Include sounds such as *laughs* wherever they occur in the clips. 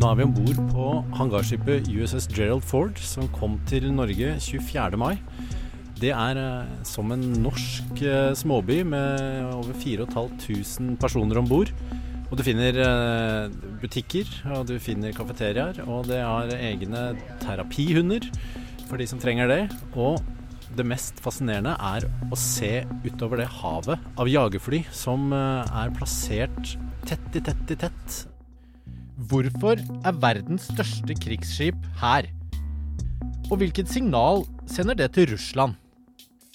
Nå er vi om bord på hangarskipet USS Gerald Ford, som kom til Norge 24. mai. Det er eh, som en norsk eh, småby med over 4500 personer om bord. Og du finner eh, butikker, og du finner kafeteriaer, og det har egne terapihunder for de som trenger det. Og det mest fascinerende er å se utover det havet av jagerfly som er plassert tett i tett i tett. Hvorfor er verdens største krigsskip her? Og hvilket signal sender det til Russland?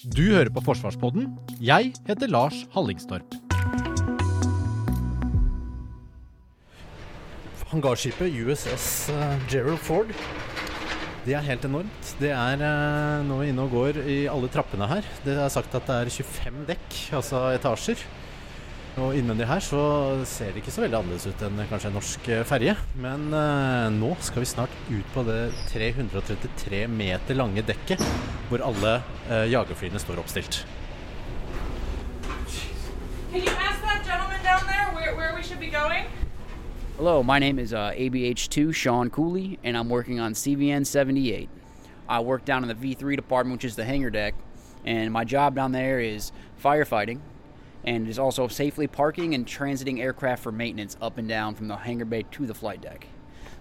Du hører på Forsvarspodden. Jeg heter Lars Hallingstorp. Hangarskipet USS eh, Gerald Ford. Det er helt enormt. Det er eh, nå inne og går i alle trappene her. Det er sagt at det er 25 dekk, altså etasjer. Og innvendig her så ser det ikke så veldig annerledes ut enn kanskje en norsk ferge. Men eh, nå skal vi snart ut på det 333 meter lange dekket hvor alle eh, jagerflyene står oppstilt. Can you ask that gentleman down there where, where we should be going? Hello, my name is uh, ABH2 Sean Cooley, and I'm working on CVN 78. I work down in the V3 department, which is the hangar deck, and my job down there is firefighting, and is also safely parking and transiting aircraft for maintenance up and down from the hangar bay to the flight deck.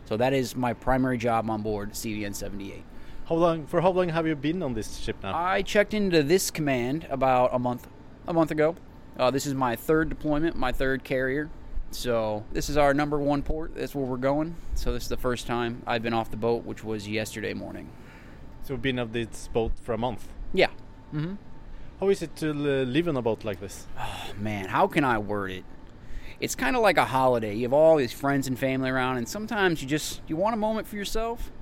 So that is my primary job on board CVN 78. How long, for how long have you been on this ship now? I checked into this command about a month, a month ago. Uh, this is my third deployment, my third carrier. So this is our number one port. That's where we're going. So this is the first time I've been off the boat, which was yesterday morning. So you've been on this boat for a month. Yeah. How is it to live on a boat like this? Oh, Man, how can I word it? It's kind of like a holiday. You have all these friends and family around, and sometimes you just you want a moment for yourself,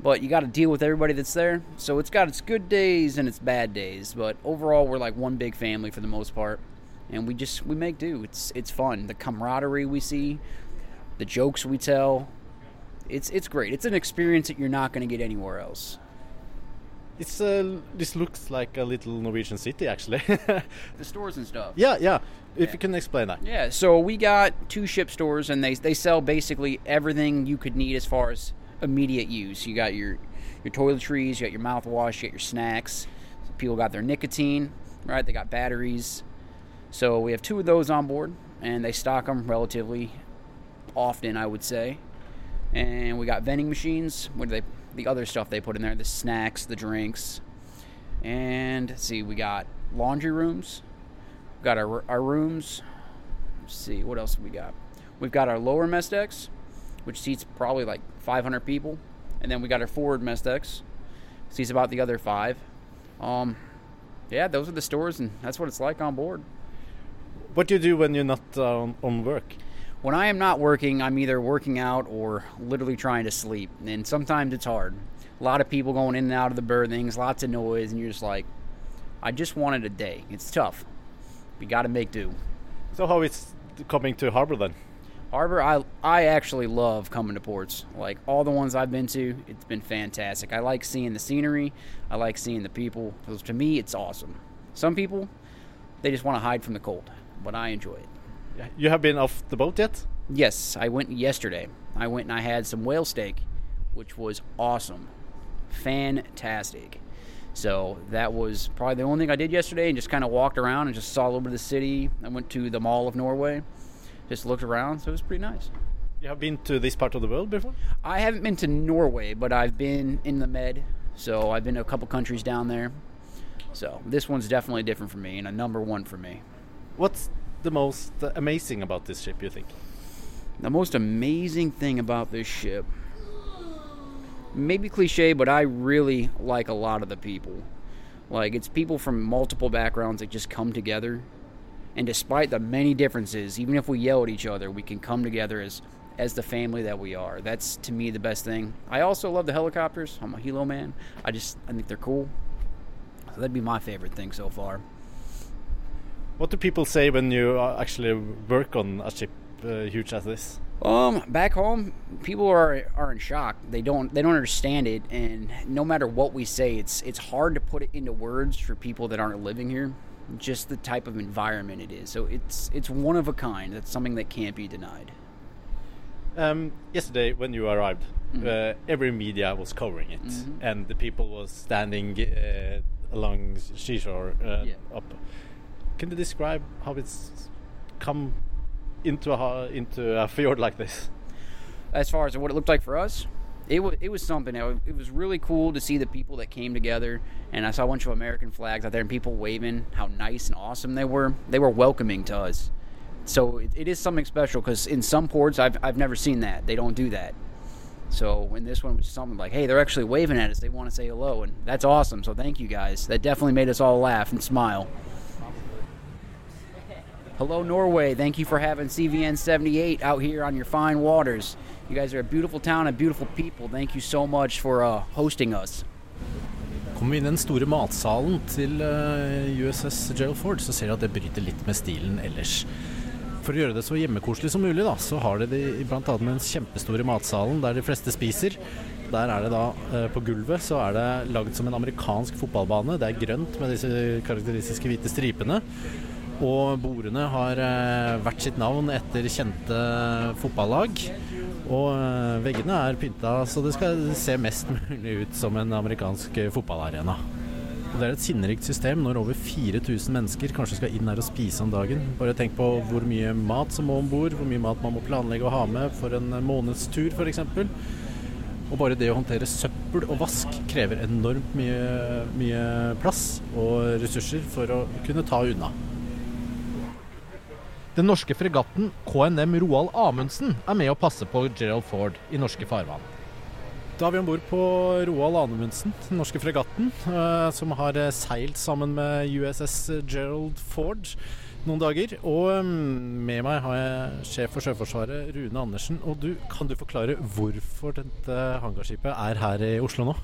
but you got to deal with everybody that's there. So it's got its good days and its bad days, but overall we're like one big family for the most part, and we just we make do. It's it's fun. The camaraderie we see, the jokes we tell. It's it's great. It's an experience that you're not going to get anywhere else. It's uh, this looks like a little Norwegian city actually. *laughs* The stores and stuff. yeah, yeah. If you can explain that. Yeah, so we got two ship stores, and they they sell basically everything you could need as far as immediate use. You got your your toiletries, you got your mouthwash, you got your snacks. People got their nicotine, right? They got batteries. So we have two of those on board, and they stock them relatively often, I would say. And we got vending machines. What do they? The other stuff they put in there, the snacks, the drinks, and see, we got laundry rooms. We've got our, our rooms. Let's see, what else we got? We've got our lower mess decks, which seats probably like 500 people. And then we got our forward mess decks, seats about the other five. Um, yeah, those are the stores, and that's what it's like on board. What do you do when you're not uh, on work? When I am not working, I'm either working out or literally trying to sleep. And sometimes it's hard. A lot of people going in and out of the berthings, lots of noise, and you're just like, I just wanted a day. It's tough. We got to make do. So how is coming to harbor then? Harbor, I I actually love coming to ports. Like all the ones I've been to, it's been fantastic. I like seeing the scenery. I like seeing the people. to me, it's awesome. Some people, they just want to hide from the cold, but I enjoy it. You have been off the boat yet? Yes, I went yesterday. I went and I had some whale steak, which was awesome, fantastic. So that was probably the only thing I did yesterday, and just kind of walked around and just saw a little bit of the city. I went to the Mall of Norway, just looked around. So it was pretty nice. You have been to this part of the world before? I haven't been to Norway, but I've been in the Med, so I've been to a couple countries down there. So this one's definitely different for me and a number one for me. What's the most amazing about this ship, you think? The most amazing thing about this ship, maybe cliche, but I really like a lot of the people. Like, it's people from multiple backgrounds that just come together. And despite the many differences, even if we yell at each other, we can come together as as the family that we are. That's to me the best thing. I also love the helicopters. I'm a helo man. I just I think they're cool. So that'd be my favorite thing so far. What do people say when you uh, actually work on a ship uh, huge as this? Um, back home, people are are in shock. They don't they don't understand it, and no matter what we say, it's it's hard to put it into words for people that aren't living here. Just the type of environment it is. So it's it's one of a kind. That's something that can't be denied. Um, yesterday, when you arrived, uh, every media was covering it, and the people was standing uh, along seashore uh, Yeah. up. Can you describe how it's come into a into a fjord like this? as far as what it looked like for us, it was it was something. It was really cool to see the people that came together, and I saw a bunch of American flags out there and people waving. How nice and awesome they were. They were welcoming to us. So it, it is something special because in some ports I've I've never seen that. They don't do that. So in this one was something like, hey, they're actually waving at us. They want to say hello, and that's awesome. So thank you guys. That definitely made us all laugh and smile. Hello, Norway. Thank you for having CVN 78 out here on your fine waters. You guys are a beautiful town and beautiful people. Thank you so much for uh, hosting us. Kommer vi inn i den store matsalen til eh, USS Gerald Ford, så ser du at det bryter litt med stilen ellers. For å gjøre det så hjemmekoselig som mulig, da, så har de blant annet den kjempestore matsalen der de fleste spiser. Der er det da, eh, på gulvet, så er det lagd som en amerikansk fotballbane. Det er grønt med disse karakteristiske hvite stripene. Og bordene har eh, hvert sitt navn etter kjente fotballag. Og eh, veggene er pynta så det skal se mest mulig ut som en amerikansk eh, fotballarena. Og Det er et sinnerikt system når over 4000 mennesker kanskje skal inn her og spise om dagen. Bare tenk på hvor mye mat som må om bord, hvor mye mat man må planlegge å ha med for en månedstur f.eks. Og bare det å håndtere søppel og vask krever enormt mye, mye plass og ressurser for å kunne ta unna. Den norske fregatten KNM Roald Amundsen er med å passe på Gerald Ford i norske farvann. Da er vi om bord på Roald Amundsen, den norske fregatten, eh, som har eh, seilt sammen med USS Gerald Ford noen dager. Og mm, med meg har jeg sjef for Sjøforsvaret, Rune Andersen. Og du, kan du forklare hvorfor dette hangarskipet er her i Oslo nå?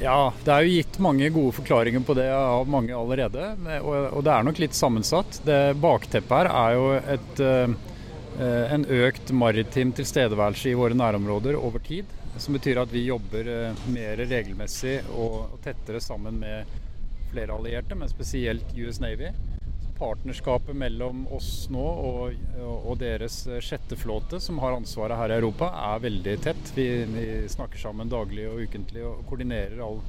Ja, det er jo gitt mange gode forklaringer på det av mange allerede. Og, det er nok litt sammensatt. Det Bakteppet her er jo et, eh, en økt maritim tilstedeværelse i våre nærområder over tid. Som betyr at vi jobber eh, mer regelmessig og tettere sammen med flere allierte, men spesielt US Navy. Partnerskapet mellom oss nå og, og deres sjette flåte, som har ansvaret her i Europa, er veldig tett. Vi, vi snakker sammen daglig og ukentlig og koordinerer all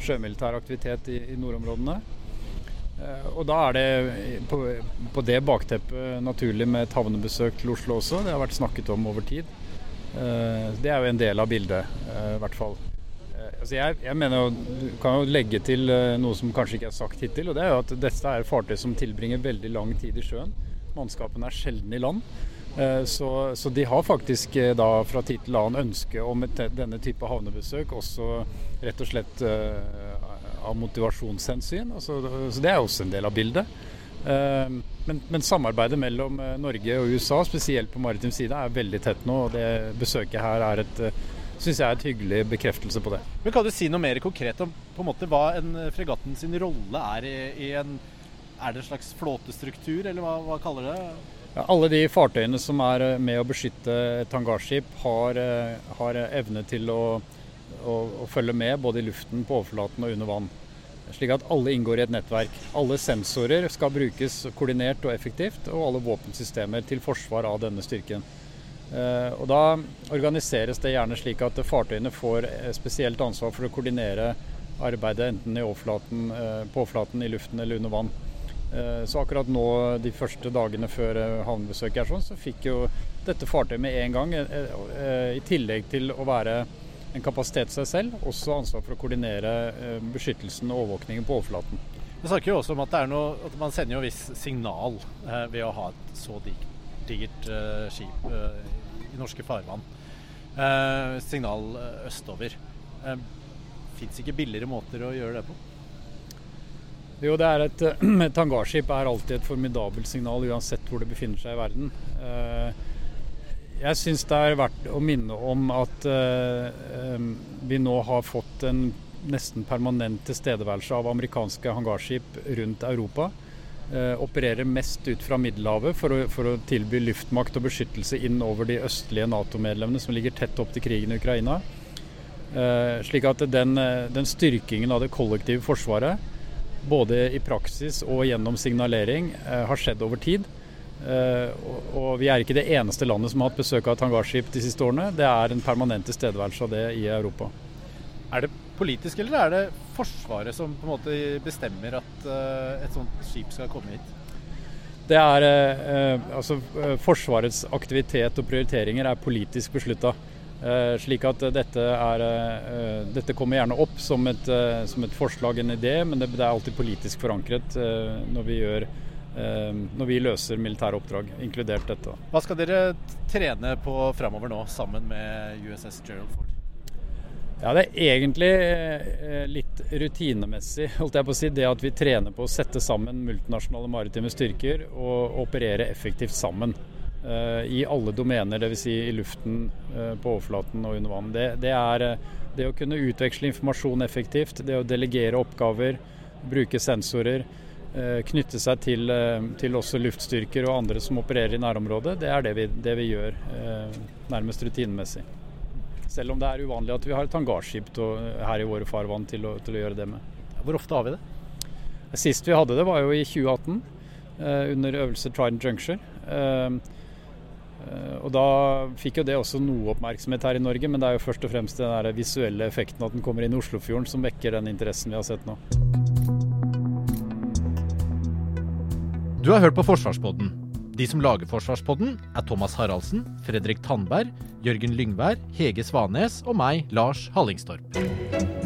sjømilitær aktivitet i, i nordområdene. Eh, Og da er det på, på det bakteppet naturlig med et havnebesøk til Oslo også. Det har vært snakket om over tid. Eh, Det er jo en del av bildet, eh, i hvert fall. Altså jeg, jeg mener jo, kan jo legge til eh, noe som kanskje ikke er sagt hittil. og det er jo at Dette er fartøy som tilbringer veldig lang tid i sjøen. Mannskapene er sjelden i land. Eh, Så, så de har faktisk eh, da fra tid til annen ønske om et, denne type havnebesøk, også rett og slett av motivasjonshensyn. Altså, så det er også en del av bildet. Men, men samarbeidet mellom Norge og USA, spesielt på maritim side, er veldig tett nå. og Det besøket her er et synes jeg er et hyggelig bekreftelse på det. Men Kan du si noe mer konkret om på en måte hva en eh, fregatten sin rolle er i, i en Er det en slags flåtestruktur, eller hva, hva kaller det? Ja, alle de fartøyene som er eh, med å beskytte et hangarskip, har, eh, har evne til å, å, å følge med både i luften, på overflaten og under vann. Slik at alle inngår i et nettverk. Alle sensorer skal brukes koordinert og effektivt, og alle våpensystemer til forsvar av denne styrken. Eh, Og Da organiseres det gjerne slik at fartøyene får eh, spesielt ansvar for å koordinere arbeidet enten i overflaten, eh, på overflaten, i luften eller under vann. Så akkurat nå, de første dagene før havnebesøket er sånn, så fikk jo dette fartøyet med en gang, i tillegg til å være en kapasitet seg selv, også ansvar for å koordinere beskyttelsen og overvåkningen på overflaten. Vi snakker jo også om at, noe, at man sender jo viss signal ved å ha et så digert skip i norske farvann. Eh, signal eh, østover. Eh, Fins ikke billigere måter å gjøre det på? Jo, det er et, *clears throat* et hangarskip er alltid et formidabelt signal uansett hvor det befinner seg i verden. Eh, Jeg syns det er verdt å minne om at um, vi nå har fått en nesten permanent tilstedeværelse av amerikanske hangarskip rundt Europa. Uh, opererer mest ut fra Middelhavet for å, for å, tilby luftmakt og beskyttelse inn over de østlige Nato-medlemmene som ligger tett opp til krigen i Ukraina. Uh, slik at den, den styrkingen av det kollektive forsvaret, både i praksis og gjennom signalering, har skjedd over tid. Og vi er ikke det eneste landet som har hatt besøk av tangarskip de siste årene. Det er en permanent tilstedeværelse av det i Europa. Er det politisk, eller er det Forsvaret som på en måte bestemmer at uh, et sånt skip skal komme hit? Det er uh, altså Forsvarets aktivitet og prioriteringer er politisk beslutta. slik at dette, er, dette kommer gjerne opp som et, som et, forslag, en idé, men det, det er alltid politisk forankret når vi gjør Eh, når vi løser militære oppdrag, inkludert dette. Hva skal dere trene på fremover nå, sammen med USS Gerald Ford? Ja, Det er egentlig eh, litt rutinemessig, holdt jeg på å si, det at vi trener på å sette sammen multinasjonale maritime styrker og operere effektivt sammen. Eh, I alle domener, dvs. Si i luften, på overflaten og under vann. Det, det er det å kunne utveksle informasjon effektivt, det å delegere oppgaver, bruke sensorer. Eh, knytte seg til, eh, til, også luftstyrker og andre som opererer i nærområdet. Det er det vi, det vi gjør eh, nærmest rutinemessig. Selv om det er uvanlig at vi har et hangarskip her i våre farvann til å, til å, gjøre det med. Hvor ofte har vi det? Sist vi hadde det var jo i 2018 under øvelse Trident Juncture. Og Da fikk jo det også noe oppmerksomhet her i Norge, men det er jo først og fremst den visuelle effekten at den kommer inn i Oslofjorden som vekker den interessen vi har sett nå. Du har hørt på Forsvarspodden. De som lager Forsvarspodden, er Thomas Haraldsen, Fredrik Tandberg, Jørgen Lyngvær, Hege Svanes og meg, Lars Hallingstorp.